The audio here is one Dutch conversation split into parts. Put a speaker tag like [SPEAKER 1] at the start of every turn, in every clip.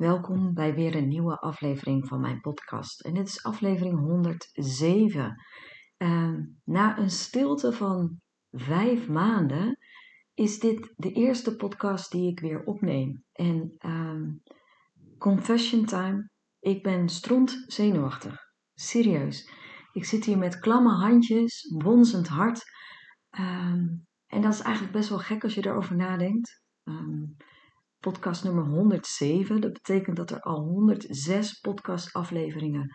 [SPEAKER 1] Welkom bij weer een nieuwe aflevering van mijn podcast. En dit is aflevering 107. Ehm, na een stilte van vijf maanden is dit de eerste podcast die ik weer opneem. En ehm, confession time, ik ben stront zenuwachtig. Serieus. Ik zit hier met klamme handjes, bonzend hart. Ehm, en dat is eigenlijk best wel gek als je erover nadenkt podcast nummer 107. Dat betekent dat er al 106 podcastafleveringen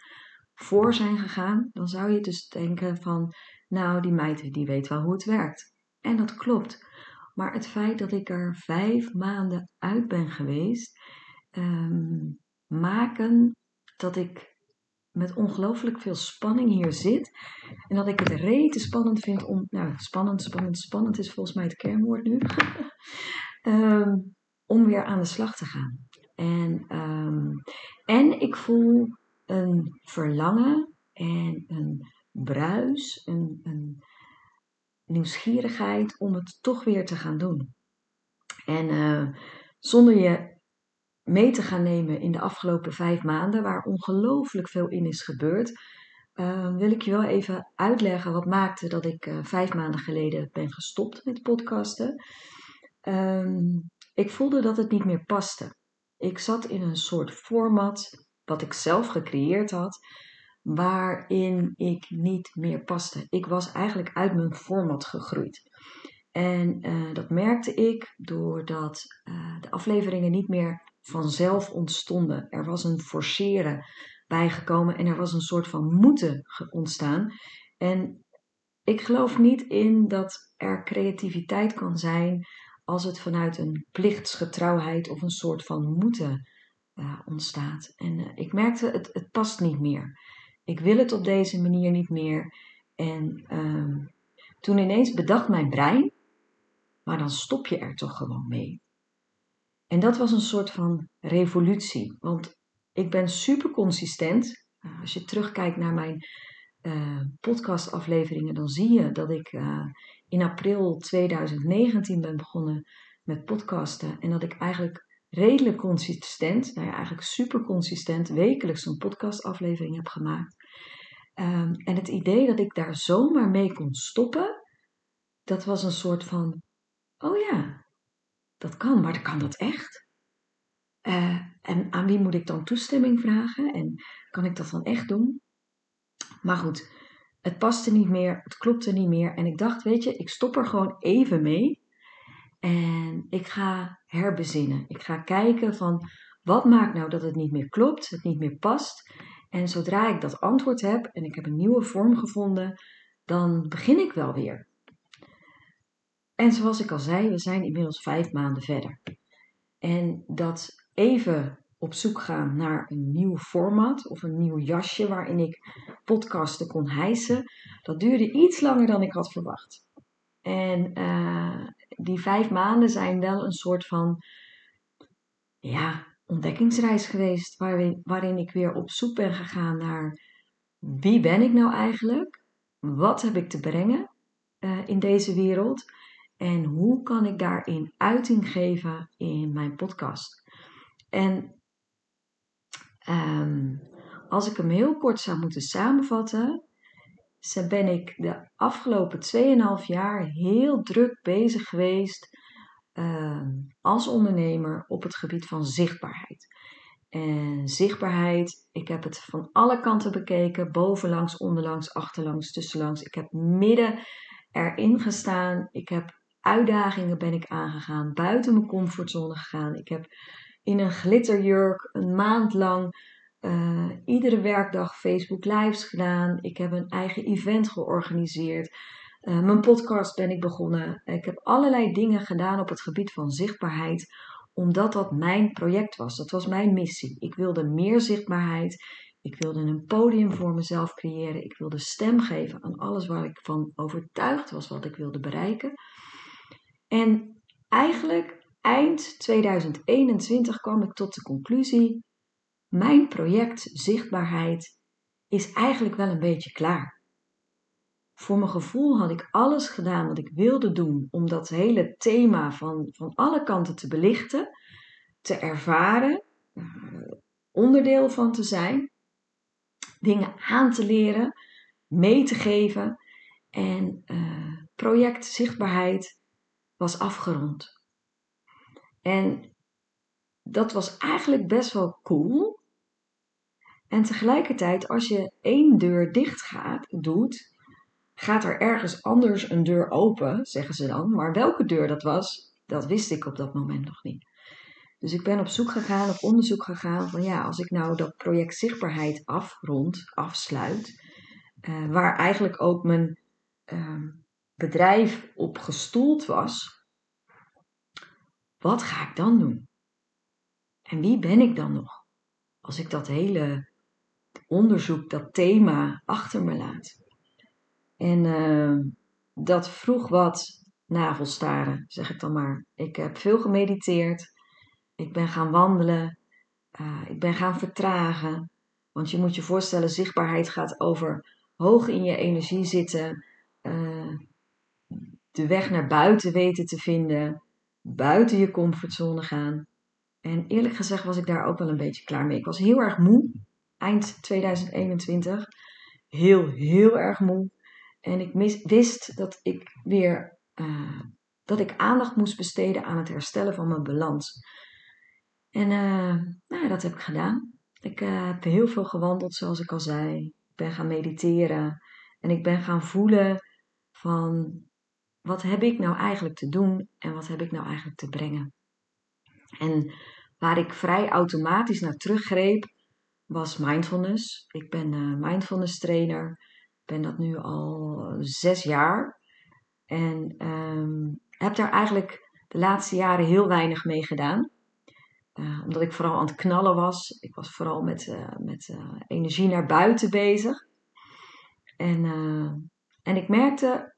[SPEAKER 1] voor zijn gegaan. Dan zou je dus denken van, nou die meid die weet wel hoe het werkt. En dat klopt. Maar het feit dat ik er vijf maanden uit ben geweest, um, maken dat ik met ongelooflijk veel spanning hier zit. En dat ik het rete spannend vind om. Nou, spannend, spannend, spannend is volgens mij het kernwoord nu. um, om weer aan de slag te gaan. En, ehm, en ik voel een verlangen en een bruis, een, een, nieuwsgierigheid om het toch weer te gaan doen. En uh, zonder je mee te gaan nemen in de afgelopen vijf maanden, waar ongelooflijk veel in is gebeurd, uh, wil ik je wel even uitleggen wat maakte dat ik uh, vijf maanden geleden ben gestopt met podcasten. Um, ik voelde dat het niet meer paste. Ik zat in een soort format, wat ik zelf gecreëerd had, waarin ik niet meer paste. Ik was eigenlijk uit mijn format gegroeid. En uh, dat merkte ik doordat uh, de afleveringen niet meer vanzelf ontstonden. Er was een forceren bijgekomen en er was een soort van moeten ontstaan. En ik geloof niet in dat er creativiteit kan zijn als het vanuit een plichtsgetrouwheid of een soort van moeten uh, ontstaat. En uh, ik merkte, het, het past niet meer. Ik wil het op deze manier niet meer. En uh, toen ineens bedacht mijn brein, maar dan stop je er toch gewoon mee. En dat was een soort van revolutie. Want ik ben super consistent. Uh, als je terugkijkt naar mijn uh, podcastafleveringen, dan zie je dat ik uh, in april 2019 ben begonnen met podcasten. En dat ik eigenlijk redelijk consistent, nou ja, eigenlijk super consistent, wekelijks een podcastaflevering heb gemaakt. Um, en het idee dat ik daar zomaar mee kon stoppen, dat was een soort van: oh ja, dat kan, maar kan dat echt? Uh, en aan wie moet ik dan toestemming vragen? En kan ik dat dan echt doen? Maar goed, het paste niet meer, het klopte niet meer. En ik dacht, weet je, ik stop er gewoon even mee. En ik ga herbezinnen. Ik ga kijken van wat maakt nou dat het niet meer klopt, het niet meer past. En zodra ik dat antwoord heb en ik heb een nieuwe vorm gevonden, dan begin ik wel weer. En zoals ik al zei, we zijn inmiddels vijf maanden verder. En dat even op zoek gaan naar een nieuw format of een nieuw jasje waarin ik podcasten kon hijsen. Dat duurde iets langer dan ik had verwacht. En uh, die vijf maanden zijn wel een soort van ja, ontdekkingsreis geweest. Waarin, waarin ik weer op zoek ben gegaan naar wie ben ik nou eigenlijk? Wat heb ik te brengen uh, in deze wereld? En hoe kan ik daarin uiting geven in mijn podcast? En Um, als ik hem heel kort zou moeten samenvatten, ben ik de afgelopen 2,5 jaar heel druk bezig geweest um, als ondernemer op het gebied van zichtbaarheid. En zichtbaarheid, ik heb het van alle kanten bekeken: bovenlangs, onderlangs, achterlangs, tussenlangs. Ik heb midden erin gestaan. Ik heb uitdagingen ben ik aangegaan, buiten mijn comfortzone gegaan. Ik heb in een glitterjurk een maand lang uh, iedere werkdag Facebook Lives gedaan. Ik heb een eigen event georganiseerd. Uh, mijn podcast ben ik begonnen. Ik heb allerlei dingen gedaan op het gebied van zichtbaarheid, omdat dat mijn project was. Dat was mijn missie. Ik wilde meer zichtbaarheid. Ik wilde een podium voor mezelf creëren. Ik wilde stem geven aan alles waar ik van overtuigd was wat ik wilde bereiken. En eigenlijk eind 2021 kwam ik tot de conclusie: mijn project zichtbaarheid is eigenlijk wel een beetje klaar. Voor mijn gevoel had ik alles gedaan wat ik wilde doen om dat hele thema van, van alle kanten te belichten, te ervaren. onderdeel van te zijn, dingen aan te leren, mee te geven. En uh, project zichtbaarheid was afgerond. En dat was eigenlijk best wel cool. En tegelijkertijd, als je één deur dicht gaat, doet, gaat er ergens anders een deur open, zeggen ze dan. Maar welke deur dat was, dat wist ik op dat moment nog niet. Dus ik ben op zoek gegaan, op onderzoek gegaan van ja, als ik nou dat project zichtbaarheid afrond, afsluit, uh, waar eigenlijk ook mijn uh, bedrijf op gestoeld was, wat ga ik dan doen? En wie ben ik dan nog? Als ik dat hele onderzoek, dat thema achter me laat. En uh, dat vroeg wat navelstaren, zeg ik dan maar. Ik heb veel gemediteerd. Ik ben gaan wandelen. Uh, ik ben gaan vertragen. Want je moet je voorstellen, zichtbaarheid gaat over hoog in je energie zitten. Uh, de weg naar buiten weten te vinden. Buiten je comfortzone gaan. En eerlijk gezegd was ik daar ook wel een beetje klaar mee. Ik was heel erg moe. Eind 2021. Heel, heel erg moe. En ik wist dat ik weer uh, dat ik aandacht moest besteden aan het herstellen van mijn balans. En uh, nou, dat heb ik gedaan. Ik uh, heb heel veel gewandeld, zoals ik al zei. Ik ben gaan mediteren. En ik ben gaan voelen van wat heb ik nou eigenlijk te doen en wat heb ik nou eigenlijk te brengen. En waar ik vrij automatisch naar teruggreep, was mindfulness. Ik ben uh, mindfulness trainer. Ik ben dat nu al zes jaar. En um, heb daar eigenlijk de laatste jaren heel weinig mee gedaan. Uh, omdat ik vooral aan het knallen was. Ik was vooral met, met energie naar buiten bezig. En, en ik merkte,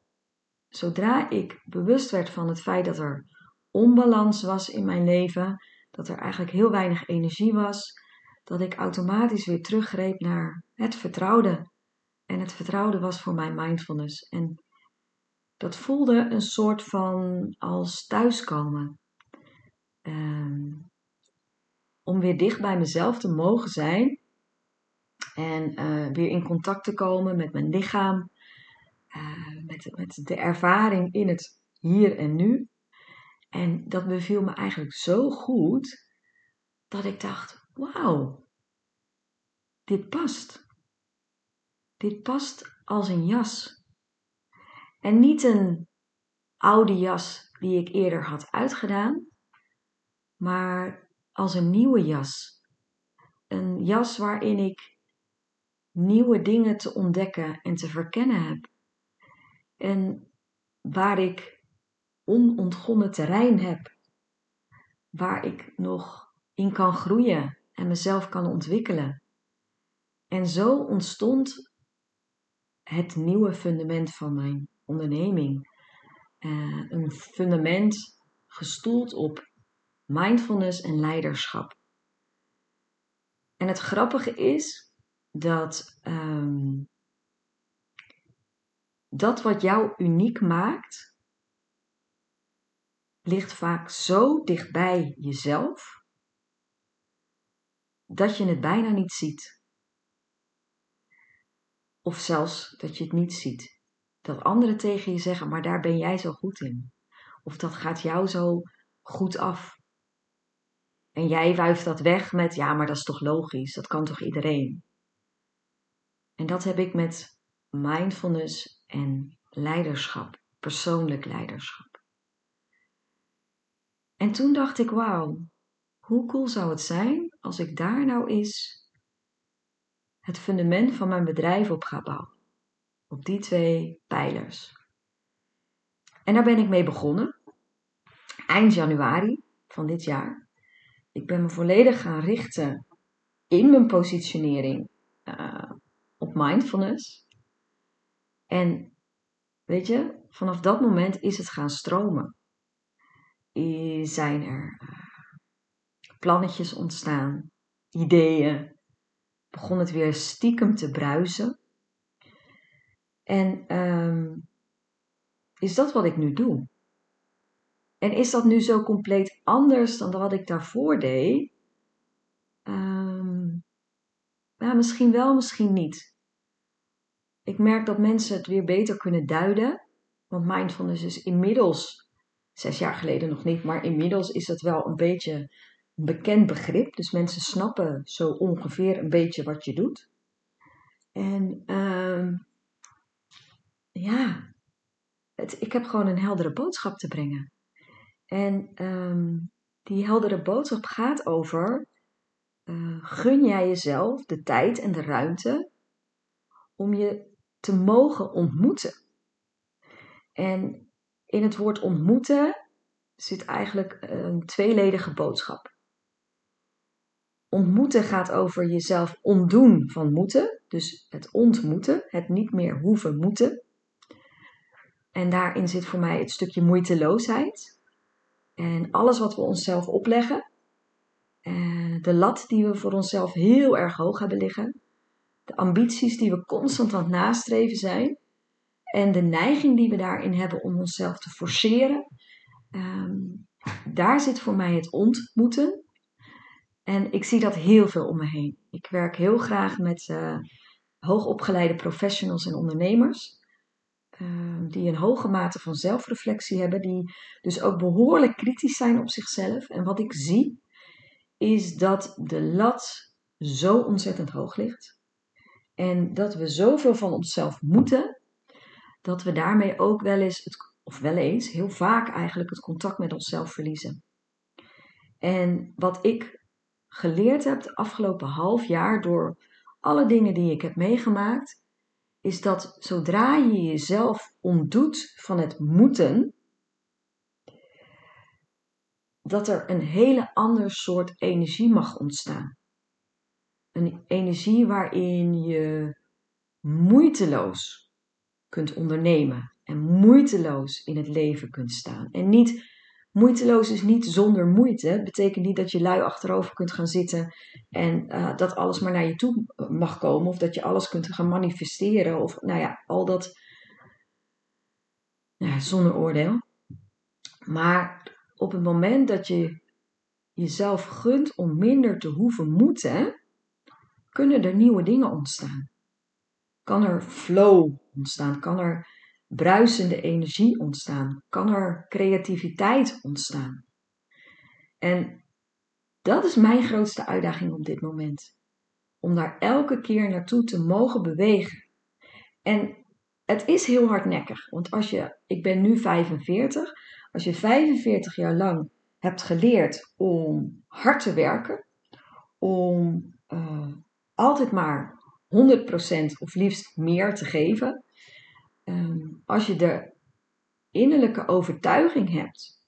[SPEAKER 1] zodra ik bewust werd van het feit dat er onbalans was in mijn leven, dat er eigenlijk heel weinig energie was, dat ik automatisch weer teruggreep naar het vertrouwde. En het vertrouwde was voor mij mindfulness. En dat voelde een soort van als thuiskomen. Um, om weer dicht bij mezelf te mogen zijn. En uh, weer in contact te komen met mijn lichaam. Uh, met, met de ervaring in het hier en nu. En dat beviel me eigenlijk zo goed dat ik dacht: wauw, dit past. Dit past als een jas. En niet een oude jas die ik eerder had uitgedaan, maar als een nieuwe jas. Een jas waarin ik nieuwe dingen te ontdekken en te verkennen heb. En waar ik onontgonnen terrein heb, waar ik nog in kan groeien en mezelf kan ontwikkelen. En zo ontstond het nieuwe fundament van mijn onderneming. Uh, een fundament gestoeld op mindfulness en leiderschap. En het grappige is dat um, dat wat jou uniek maakt, ligt vaak zo dichtbij jezelf dat je het bijna niet ziet. Of zelfs dat je het niet ziet. Dat anderen tegen je zeggen, maar daar ben jij zo goed in. Of dat gaat jou zo goed af. En jij wuift dat weg met, ja, maar dat is toch logisch, dat kan toch iedereen. En dat heb ik met mindfulness en leiderschap, persoonlijk leiderschap. En toen dacht ik, wauw, hoe cool zou het zijn als ik daar nou eens het fundament van mijn bedrijf op ga bouwen. Op die twee pijlers. En daar ben ik mee begonnen. Eind januari van dit jaar. Ik ben me volledig gaan richten in mijn positionering uh, op mindfulness. En weet je, vanaf dat moment is het gaan stromen zijn er uh, plannetjes ontstaan, ideeën. Begon het weer stiekem te bruisen. En um, is dat wat ik nu doe? En is dat nu zo compleet anders dan wat ik daarvoor deed? Um, Ja, misschien wel, misschien niet. Ik merk dat mensen het weer beter kunnen duiden. Want mindfulness is inmiddels, zes jaar geleden nog niet, maar inmiddels is het wel een beetje een bekend begrip. Dus mensen snappen zo ongeveer een beetje wat je doet. En uh, ja, het, ik heb gewoon een heldere boodschap te brengen. En uh, die heldere boodschap gaat over: uh, gun jij jezelf de tijd en de ruimte om je te mogen ontmoeten. En in het woord ontmoeten zit eigenlijk een tweeledige boodschap. Ontmoeten gaat over jezelf ontdoen van moeten, dus het ontmoeten, het niet meer hoeven moeten. En daarin zit voor mij het stukje moeiteloosheid. En alles wat we onszelf opleggen, eh, de lat die we voor onszelf heel erg hoog hebben liggen, de ambities die we constant aan het nastreven zijn en de neiging die we daarin hebben om onszelf te forceren, ehm, daar zit voor mij het ontmoeten. En ik zie dat heel veel om me heen. Ik werk heel graag met uh, hoogopgeleide professionals en ondernemers. Ehm, die een hoge mate van zelfreflectie hebben, die dus ook behoorlijk kritisch zijn op zichzelf. En wat ik zie, is dat de lat zo ontzettend hoog ligt. En dat we zoveel van onszelf moeten, dat we daarmee ook wel eens, het, of wel eens, heel vaak eigenlijk het contact met onszelf verliezen. En wat ik geleerd heb de afgelopen half jaar door alle dingen die ik heb meegemaakt, is dat zodra je jezelf ontdoet van het moeten, dat er een hele ander soort energie mag ontstaan een energie waarin je moeiteloos kunt ondernemen en moeiteloos in het leven kunt staan. En niet moeiteloos is niet zonder moeite. Het betekent niet dat je lui achterover kunt gaan zitten en uh, dat alles maar naar je toe mag komen of dat je alles kunt gaan manifesteren of nou ja, al dat nou, zonder oordeel. Maar op het moment dat je jezelf gunt om minder te hoeven moeten, kunnen er nieuwe dingen ontstaan. Kan er flow ontstaan? Kan er bruisende energie ontstaan? Kan er creativiteit ontstaan? En dat is mijn grootste uitdaging op dit moment. Om daar elke keer naartoe te mogen bewegen. En het is heel hardnekkig, want als je, ik ben nu 45, als je 45 jaar lang hebt geleerd om hard te werken, om uh, altijd maar 100% of liefst meer te geven. Ehm, als je de innerlijke overtuiging hebt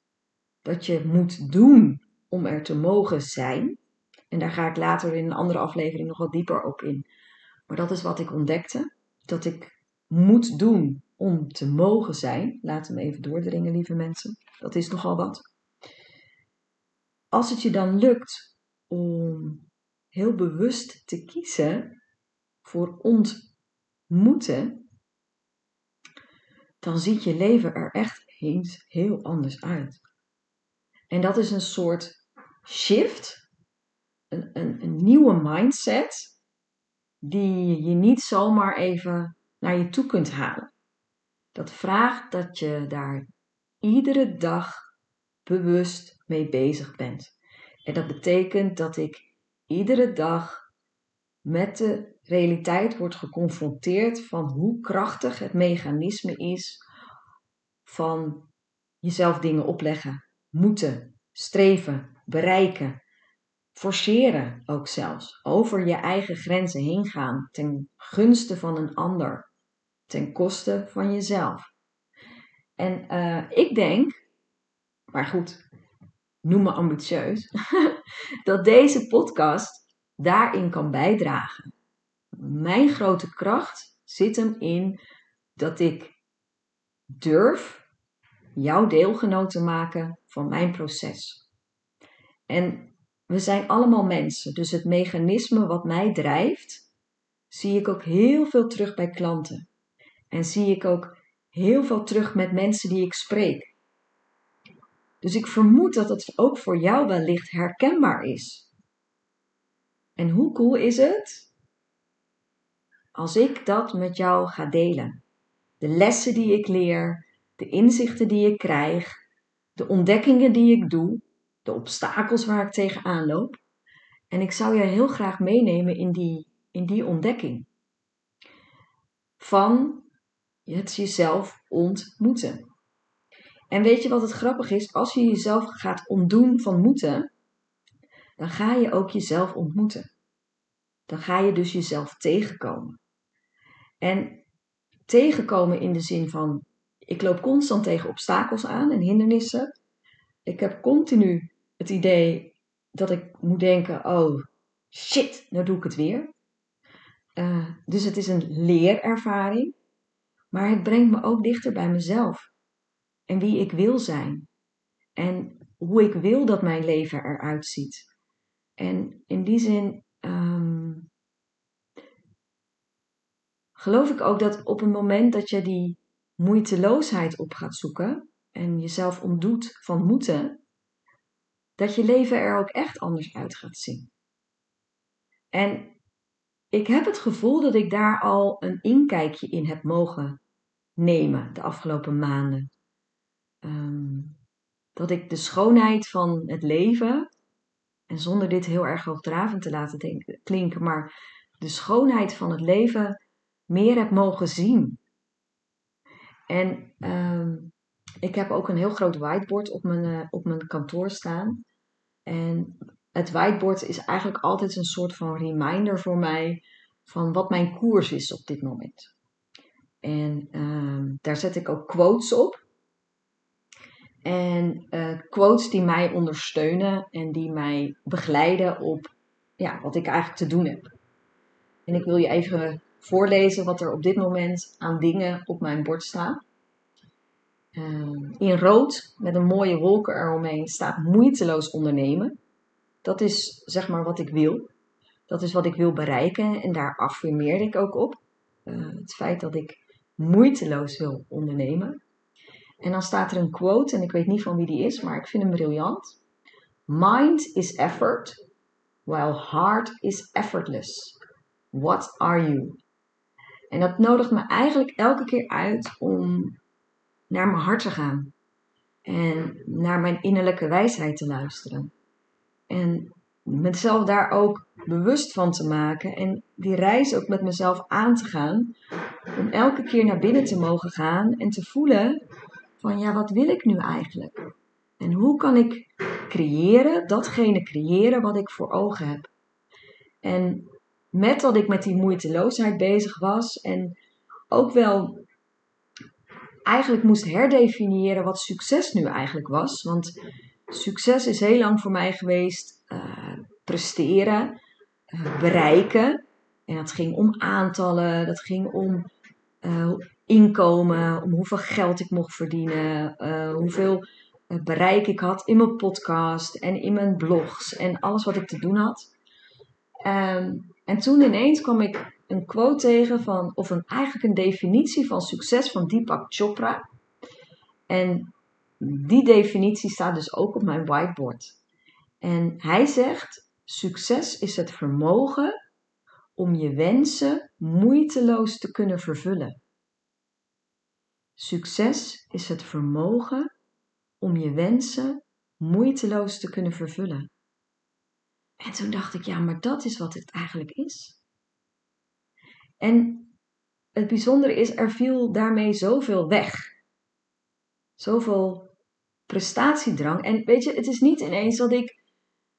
[SPEAKER 1] dat je moet doen om er te mogen zijn, en daar ga ik later in een andere aflevering nog wat dieper op in. Maar dat is wat ik ontdekte: dat ik moet doen om te mogen zijn. Laat hem even doordringen, lieve mensen. Dat is nogal wat. Als het je dan lukt om heel bewust te kiezen voor ontmoeten, dan ziet je leven er echt eens heel anders uit. En dat is een soort shift, een, een, een nieuwe mindset, die je niet zomaar even naar je toe kunt halen. Dat vraagt dat je daar iedere dag bewust mee bezig bent. En dat betekent dat ik iedere dag met de realiteit wordt geconfronteerd van hoe krachtig het mechanisme is van jezelf dingen opleggen, moeten, streven, bereiken, forceren ook zelfs, over je eigen grenzen heen gaan ten gunste van een ander, ten koste van jezelf. En uh, ik denk, maar goed, noem me ambitieus, dat deze podcast daarin kan bijdragen. Mijn grote kracht zit hem in dat ik durf jouw deelgenoot te maken van mijn proces. En we zijn allemaal mensen, dus het mechanisme wat mij drijft, zie ik ook heel veel terug bij klanten. En zie ik ook heel veel terug met mensen die ik spreek. Dus ik vermoed dat het ook voor jou wellicht herkenbaar is. En hoe cool is het als ik dat met jou ga delen. De lessen die ik leer, de inzichten die ik krijg, de ontdekkingen die ik doe, de obstakels waar ik tegenaan loop. En ik zou je heel graag meenemen in die, in die ontdekking. Van het jezelf ontmoeten. En weet je wat het grappig is? Als je jezelf gaat ontdoen van moeten, dan ga je ook jezelf ontmoeten. Dan ga je dus jezelf tegenkomen. En tegenkomen in de zin van, ik loop constant tegen obstakels aan en hindernissen. Ik heb continu het idee dat ik moet denken, oh shit, nou doe ik het weer. Uh, dus het is een leerervaring, maar het brengt me ook dichter bij mezelf en wie ik wil zijn en hoe ik wil dat mijn leven eruit ziet. En in die zin um, geloof ik ook dat op het moment dat je die moeiteloosheid op gaat zoeken en jezelf ontdoet van moeten, dat je leven er ook echt anders uit gaat zien. En ik heb het gevoel dat ik daar al een inkijkje in heb mogen nemen de afgelopen maanden. Ehm, dat ik de schoonheid van het leven, en zonder dit heel erg hoogdravend te laten klinken, maar de schoonheid van het leven meer heb mogen zien. En ehm, ik heb ook een heel groot whiteboard op mijn, uh, op mijn kantoor staan. En het whiteboard is eigenlijk altijd een soort van reminder voor mij van wat mijn koers is op dit moment. En ehm, daar zet ik ook quotes op. En uh, quotes die mij ondersteunen en die mij begeleiden op ja, wat ik eigenlijk te doen heb. En ik wil je even voorlezen wat er op dit moment aan dingen op mijn bord staan. Uh, in rood, met een mooie wolken eromheen, staat moeiteloos ondernemen. Dat is zeg maar wat ik wil. Dat is wat ik wil bereiken en daar affirmeer ik ook op. Uh, het feit dat ik moeiteloos wil ondernemen. En dan staat er een quote, en ik weet niet van wie die is, maar ik vind hem briljant. Mind is effort, while heart is effortless. What are you? En dat nodigt me eigenlijk elke keer uit om naar mijn hart te gaan. En naar mijn innerlijke wijsheid te luisteren. En mezelf daar ook bewust van te maken. En die reis ook met mezelf aan te gaan. Om elke keer naar binnen te mogen gaan en te voelen van ja, wat wil ik nu eigenlijk? En hoe kan ik creëren, datgene creëren wat ik voor ogen heb? En met dat ik met die moeiteloosheid bezig was en ook wel eigenlijk moest herdefiniëren wat succes nu eigenlijk was. Want succes is heel lang voor mij geweest uh, presteren, uh, bereiken. En dat ging om aantallen, dat ging om uh, inkomen, om hoeveel geld ik mocht verdienen, hoeveel bereik ik had in mijn podcast en in mijn blogs en alles wat ik te doen had. Um, en toen ineens kwam ik een quote tegen van, of een, eigenlijk een definitie van succes van Deepak Chopra. En die definitie staat dus ook op mijn whiteboard. En hij zegt: succes is het vermogen om je wensen moeiteloos te kunnen vervullen. Succes is het vermogen om je wensen moeiteloos te kunnen vervullen. En toen dacht ik, ja, maar dat is wat het eigenlijk is. En het bijzondere is, er viel daarmee zoveel weg. Zoveel prestatiedrang. En weet je, het is niet ineens dat ik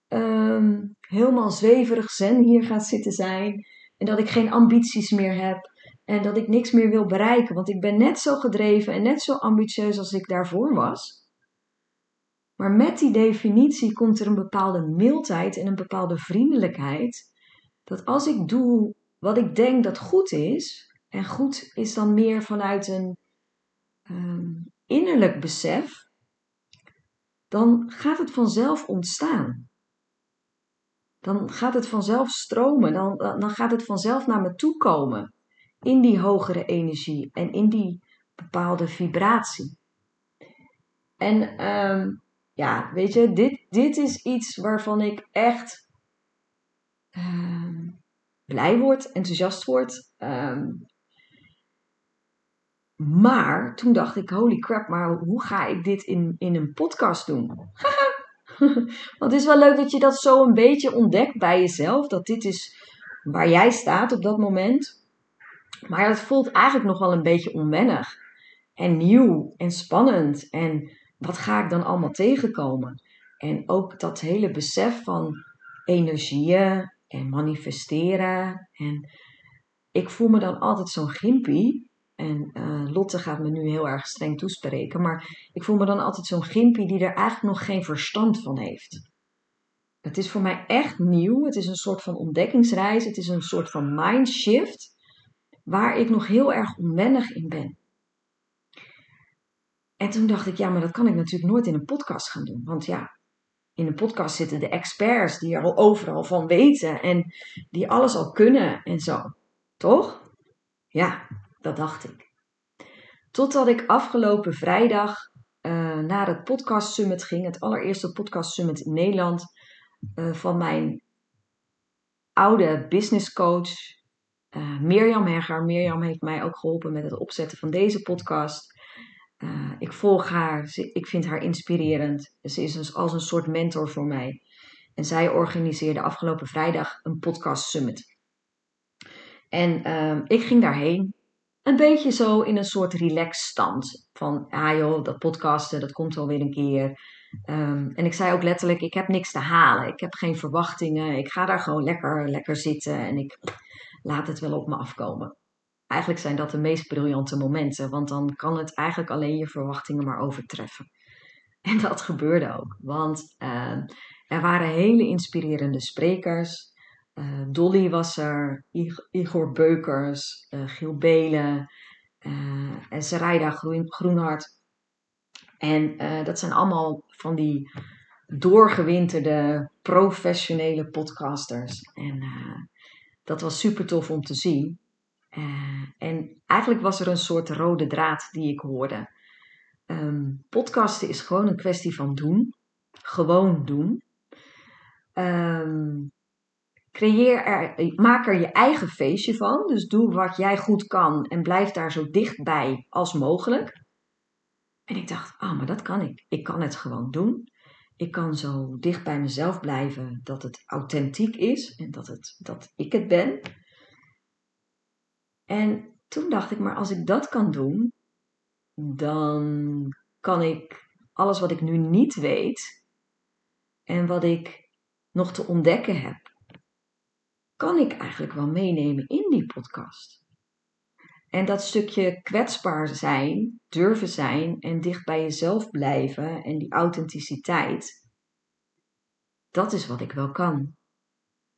[SPEAKER 1] ehm, helemaal zweverig zen hier ga zitten zijn. En dat ik geen ambities meer heb. En dat ik niks meer wil bereiken. Want ik ben net zo gedreven en net zo ambitieus als ik daarvoor was. Maar met die definitie komt er een bepaalde mildheid en een bepaalde vriendelijkheid. Dat als ik doe wat ik denk dat goed is, en goed is dan meer vanuit een um, innerlijk besef, dan gaat het vanzelf ontstaan. Dan gaat het vanzelf stromen, dan, dan gaat het vanzelf naar me toe komen. In die hogere energie en in die bepaalde vibratie. En um, ja, weet je, dit, dit is iets waarvan ik echt uh, blij word, enthousiast word. Ehm, maar toen dacht ik, holy crap, maar hoe ga ik dit in, in een podcast doen? Want het is wel leuk dat je dat zo een beetje ontdekt bij jezelf. Dat dit is waar jij staat op dat moment. Maar het voelt eigenlijk nog wel een beetje onwennig. En nieuw en spannend. En wat ga ik dan allemaal tegenkomen? En ook dat hele besef van energieën en manifesteren. En ik voel me dan altijd zo'n gimpie. En uh, Lotte gaat me nu heel erg streng toespreken. Maar ik voel me dan altijd zo'n gimpie die er eigenlijk nog geen verstand van heeft. Het is voor mij echt nieuw. Het is een soort van ontdekkingsreis. Het is een soort van mindshift. Waar ik nog heel erg onwennig in ben. En toen dacht ik, ja, maar dat kan ik natuurlijk nooit in een podcast gaan doen. Want ja, in een podcast zitten de experts die er al overal van weten en die alles al kunnen en zo. Toch? Ja, dat dacht ik. Totdat ik afgelopen vrijdag uh, naar het podcast summit ging, het allereerste podcast summit in Nederland, uh, van mijn oude business coach uh, Mirjam Hegger. Mirjam heeft mij ook geholpen met het opzetten van deze podcast. Uh, ik volg haar, ik vind haar inspirerend. Ze is dus als een soort mentor voor mij. En zij organiseerde afgelopen vrijdag een podcast summit. En uh, ik ging daarheen. Een beetje zo in een soort relax stand. Van, ah joh, dat podcasten, dat komt wel weer een keer. Um, en ik zei ook letterlijk, ik heb niks te halen. Ik heb geen verwachtingen. Ik ga daar gewoon lekker, lekker zitten. En ik laat het wel op me afkomen eigenlijk zijn dat de meest briljante momenten, want dan kan het eigenlijk alleen je verwachtingen maar overtreffen. En dat gebeurde ook, want uh, er waren hele inspirerende sprekers. Uh, Dolly was er, Igor Beukers, uh, Giel Belen en Sarayda Groen, Groenhart. En dat zijn allemaal van die doorgewinterde professionele podcasters. En dat was super tof om te zien. Uh, en eigenlijk was er een soort rode draad die ik hoorde. Um, podcasten is gewoon een kwestie van doen. Gewoon doen. Um, creëer er, maak er je eigen feestje van. Dus doe wat jij goed kan en blijf daar zo dichtbij als mogelijk. En ik dacht, ah, oh, maar dat kan ik. Ik kan het gewoon doen. Ik kan zo dicht bij mezelf blijven dat het authentiek is en dat, het, dat ik het ben. En toen dacht ik, maar als ik dat kan doen, dan kan ik alles wat ik nu niet weet en wat ik nog te ontdekken heb, kan ik eigenlijk wel meenemen in die podcast. En dat stukje kwetsbaar zijn, durven zijn en dicht bij jezelf blijven en die authenticiteit, dat is wat ik wel kan.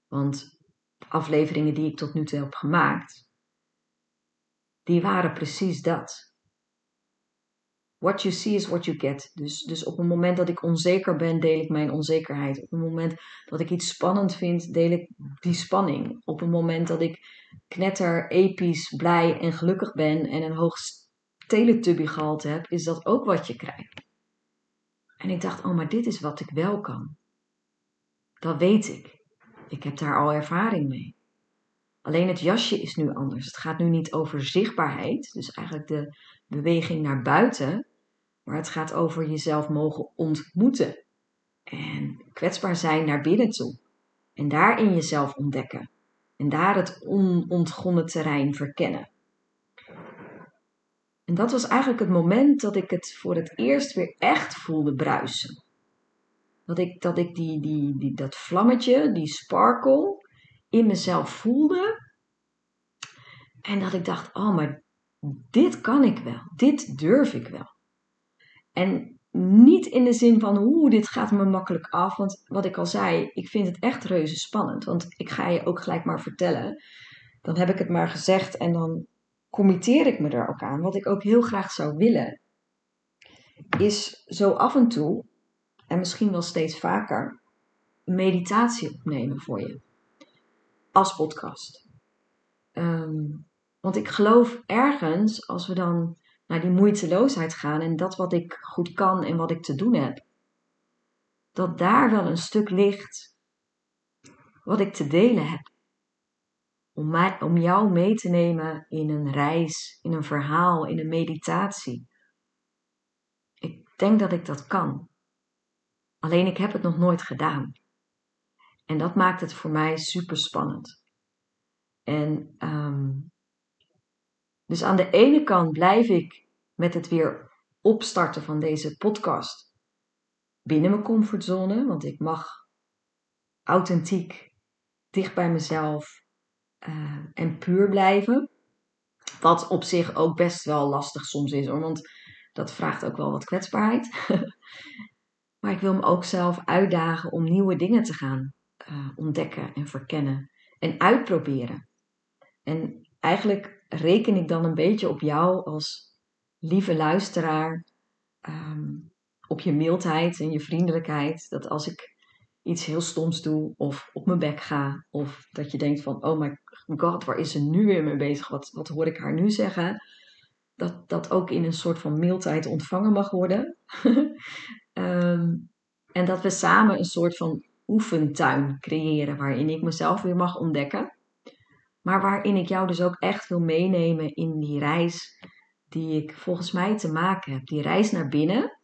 [SPEAKER 1] Want afleveringen die ik tot nu toe heb gemaakt, die waren precies dat. What you see is what you get. Dus, dus op het moment dat ik onzeker ben, deel ik mijn onzekerheid. Op het moment dat ik iets spannend vind, deel ik die spanning. Op het moment dat ik knetter, episch, blij en gelukkig ben en een hoog teletubby gehalte heb, is dat ook wat je krijgt. En ik dacht, oh, maar dit is wat ik wel kan. Dat weet ik. Ik heb daar al ervaring mee. Alleen het jasje is nu anders. Het gaat nu niet over zichtbaarheid, dus eigenlijk de beweging naar buiten, maar het gaat over jezelf mogen ontmoeten en kwetsbaar zijn naar binnen toe. En daarin jezelf ontdekken en daar het onontgonnen terrein verkennen. En dat was eigenlijk het moment dat ik het voor het eerst weer echt voelde bruisen. Dat ik, dat, ik die, die, die, dat vlammetje, die sparkle, in mezelf voelde. En dat ik dacht, oh, maar dit kan ik wel. Dit durf ik wel. En niet in de zin van, oeh, dit gaat me makkelijk af. Want wat ik al zei, ik vind het echt reuze spannend. Want ik ga je ook gelijk maar vertellen. Dan heb ik het maar gezegd en dan committeer ik me er ook aan. Wat ik ook heel graag zou willen, is zo af en toe, en misschien wel steeds vaker, meditatie opnemen voor je als podcast. Ehm, want ik geloof ergens, als we dan naar die moeiteloosheid gaan en dat wat ik goed kan en wat ik te doen heb, dat daar wel een stuk ligt wat ik te delen heb. om, mij, om jou mee te nemen in een reis, in een verhaal, in een meditatie. Ik denk dat ik dat kan. Alleen ik heb het nog nooit gedaan. En dat maakt het voor mij super spannend. En ehm, dus aan de ene kant blijf ik met het weer opstarten van deze podcast binnen mijn comfortzone, want ik mag authentiek, dicht bij mezelf uh, en puur blijven. Wat op zich ook best wel lastig soms is, want dat vraagt ook wel wat kwetsbaarheid. maar ik wil me ook zelf uitdagen om nieuwe dingen te gaan uh, ontdekken en verkennen en uitproberen. En eigenlijk reken ik dan een beetje op jou als lieve luisteraar, um, op je mildheid en je vriendelijkheid. Dat als ik iets heel stoms doe of op mijn bek ga, of dat je denkt van, oh my god, waar is ze nu weer mee bezig? Wat, wat hoor ik haar nu zeggen? Dat dat ook in een soort van mildheid ontvangen mag worden. um, en dat we samen een soort van oefentuin creëren waarin ik mezelf weer mag ontdekken. Maar waarin ik jou dus ook echt wil meenemen in die reis die ik volgens mij te maken heb. Die reis naar binnen.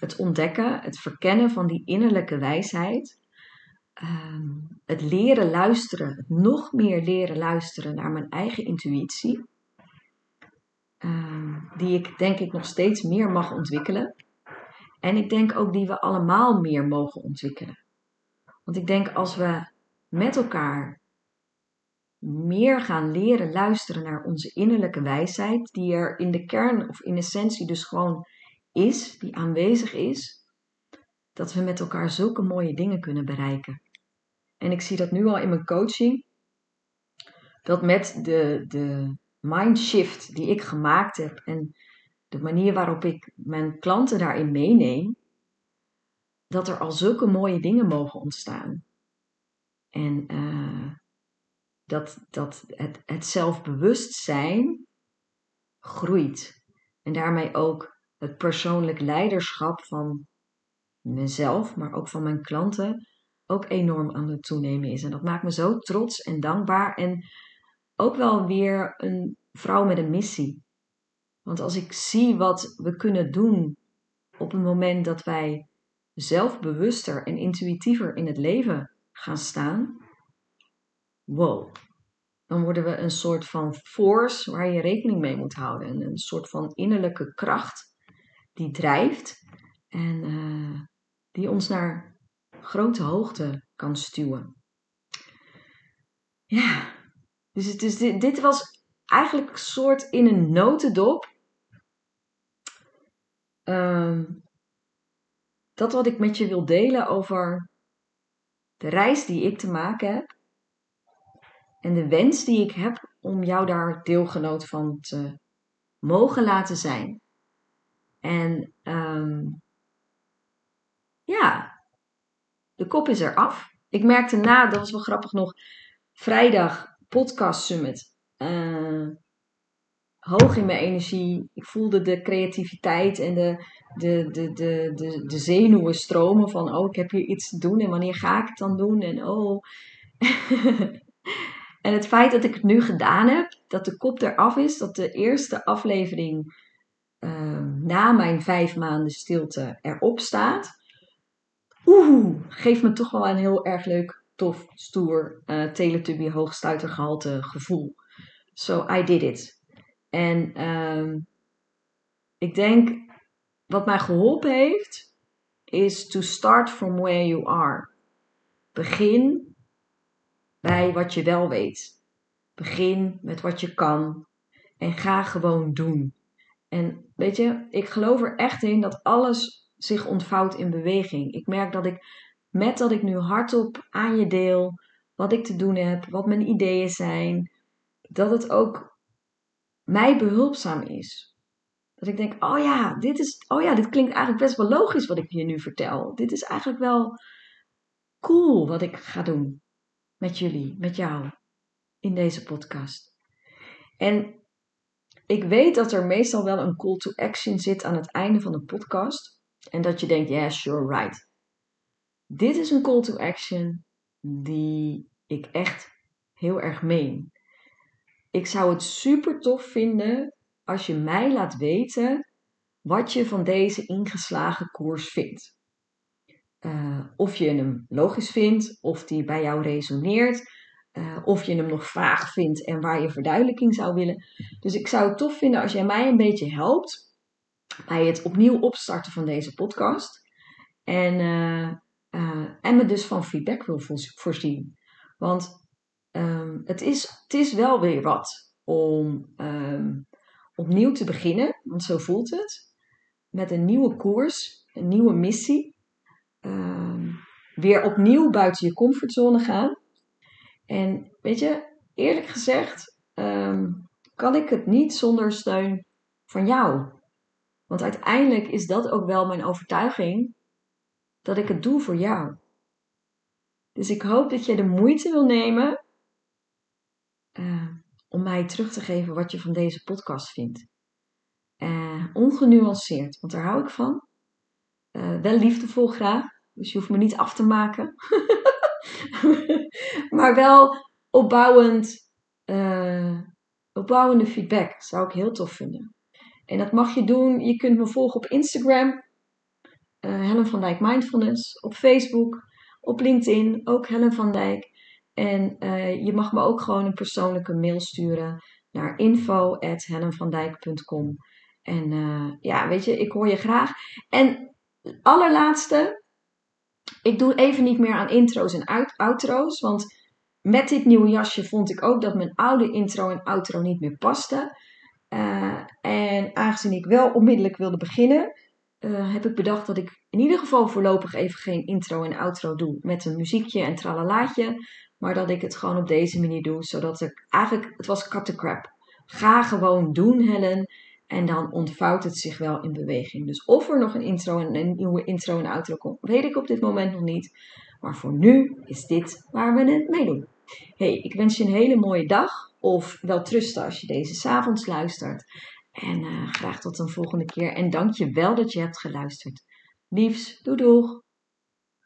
[SPEAKER 1] Het ontdekken, het verkennen van die innerlijke wijsheid. Ehm, het leren luisteren, het nog meer leren luisteren naar mijn eigen intuïtie. Ehm, die ik denk ik nog steeds meer mag ontwikkelen. En ik denk ook die we allemaal meer mogen ontwikkelen. Want ik denk als we met elkaar meer gaan leren luisteren naar onze innerlijke wijsheid, die er in de kern of in essentie dus gewoon is, die aanwezig is, dat we met elkaar zulke mooie dingen kunnen bereiken. En ik zie dat nu al in mijn coaching, dat met de, de mindshift die ik gemaakt heb en de manier waarop ik mijn klanten daarin meeneem, dat er al zulke mooie dingen mogen ontstaan. En uh, dat, dat het, het zelfbewustzijn groeit. En daarmee ook het persoonlijk leiderschap van mezelf, maar ook van mijn klanten, ook enorm aan het toenemen is. En dat maakt me zo trots en dankbaar. En ook wel weer een vrouw met een missie. Want als ik zie wat we kunnen doen op het moment dat wij zelfbewuster en intuïtiever in het leven gaan staan, wow, dan worden we een soort van force waar je rekening mee moet houden. Een soort van innerlijke kracht die drijft en uh, die ons naar grote hoogte kan stuwen. Ja, dus het is, dit, was eigenlijk een soort in een notendop. Um, dat wat ik met je wil delen over de reis die ik te maken heb. En de wens die ik heb om jou daar deelgenoot van te mogen laten zijn. En um, ja, de kop is eraf. Ik merkte na, dat was wel grappig nog, vrijdag podcast summit. Uh, hoog in mijn energie. Ik voelde de creativiteit en de, de, de, de, de, de zenuwen stromen van, oh, ik heb hier iets te doen en wanneer ga ik het dan doen? En oh. en het feit dat ik het nu gedaan heb, dat de kop eraf is, dat de eerste aflevering uh, na mijn vijf maanden stilte erop staat. Oeh, geeft me toch wel een heel erg leuk, tof, stoer, uh, Teletubby hoogstuitergehalte gevoel. So I did it. En um, ik denk, wat mij geholpen heeft, is to start from where you are. Begin bij wat je wel weet. Begin met wat je kan. En ga gewoon doen. En weet je, ik geloof er echt in dat alles zich ontvouwt in beweging. Ik merk dat ik, met dat ik nu hardop aan je deel wat ik te doen heb, wat mijn ideeën zijn, dat het ook mij behulpzaam is. Dat ik denk, oh ja, dit is, oh ja, dit klinkt eigenlijk best wel logisch wat ik je nu vertel. Dit is eigenlijk wel cool wat ik ga doen met jullie, met jou in deze podcast. En ik weet dat er meestal wel een call to action zit aan het einde van de podcast. En dat je denkt, yeah, sure, right. Dit is een call to action die ik echt heel erg meen. Ik zou het super tof vinden als je mij laat weten wat je van deze ingeslagen koers vindt. Uh, of je hem logisch vindt, of die bij jou resoneert, uh, of je hem nog vaag vindt en waar je verduidelijking zou willen. Dus ik zou het tof vinden als jij mij een beetje helpt bij het opnieuw opstarten van deze podcast. En, uh, en me dus van feedback wil voorzien. Want um, het, is, het is wel weer wat om um, opnieuw te beginnen, want zo voelt het. Met een nieuwe koers, een nieuwe missie. Um, weer opnieuw buiten je comfortzone gaan. En weet je, eerlijk gezegd, kan ik het niet zonder steun van jou. Want uiteindelijk is dat ook wel mijn overtuiging dat ik het doe voor jou. Dus ik hoop dat je de moeite wil nemen uh, om mij terug te geven wat je van deze podcast vindt. Uh, ongenuanceerd, want daar hou ik van. Uh, wel liefdevol graag, dus je hoeft me niet af te maken. maar wel opbouwend, opbouwende feedback zou ik heel tof vinden. En dat mag je doen. Je kunt me volgen op Instagram, Helen van Dijk Mindfulness, op Facebook, op LinkedIn, ook Helen van Dijk. En je mag me ook gewoon een persoonlijke mail sturen naar info.helenvandijk.com. En ja, weet je, ik hoor je graag. En allerlaatste, ik doe even niet meer aan intro's en out outro's, want met dit nieuwe jasje vond ik ook dat mijn oude intro en outro niet meer paste. Uh, en aangezien ik wel onmiddellijk wilde beginnen, uh, heb ik bedacht dat ik in ieder geval voorlopig even geen intro en outro doe met een muziekje en tralalaatje. Maar dat ik het gewoon op deze manier doe, zodat ik eigenlijk, het was cut the crap. Ga gewoon doen, Helen. En dan ontvouwt het zich wel in beweging. Dus of er nog een intro en een nieuwe intro en outro komt, weet ik op dit moment nog niet. Maar voor nu is dit waar we het mee doen. Hey, ik wens je een hele mooie dag. Of wel trusten als je deze s'avonds luistert. En uh, graag tot een volgende keer. En dank je wel dat je hebt geluisterd. Liefs, doei doeg!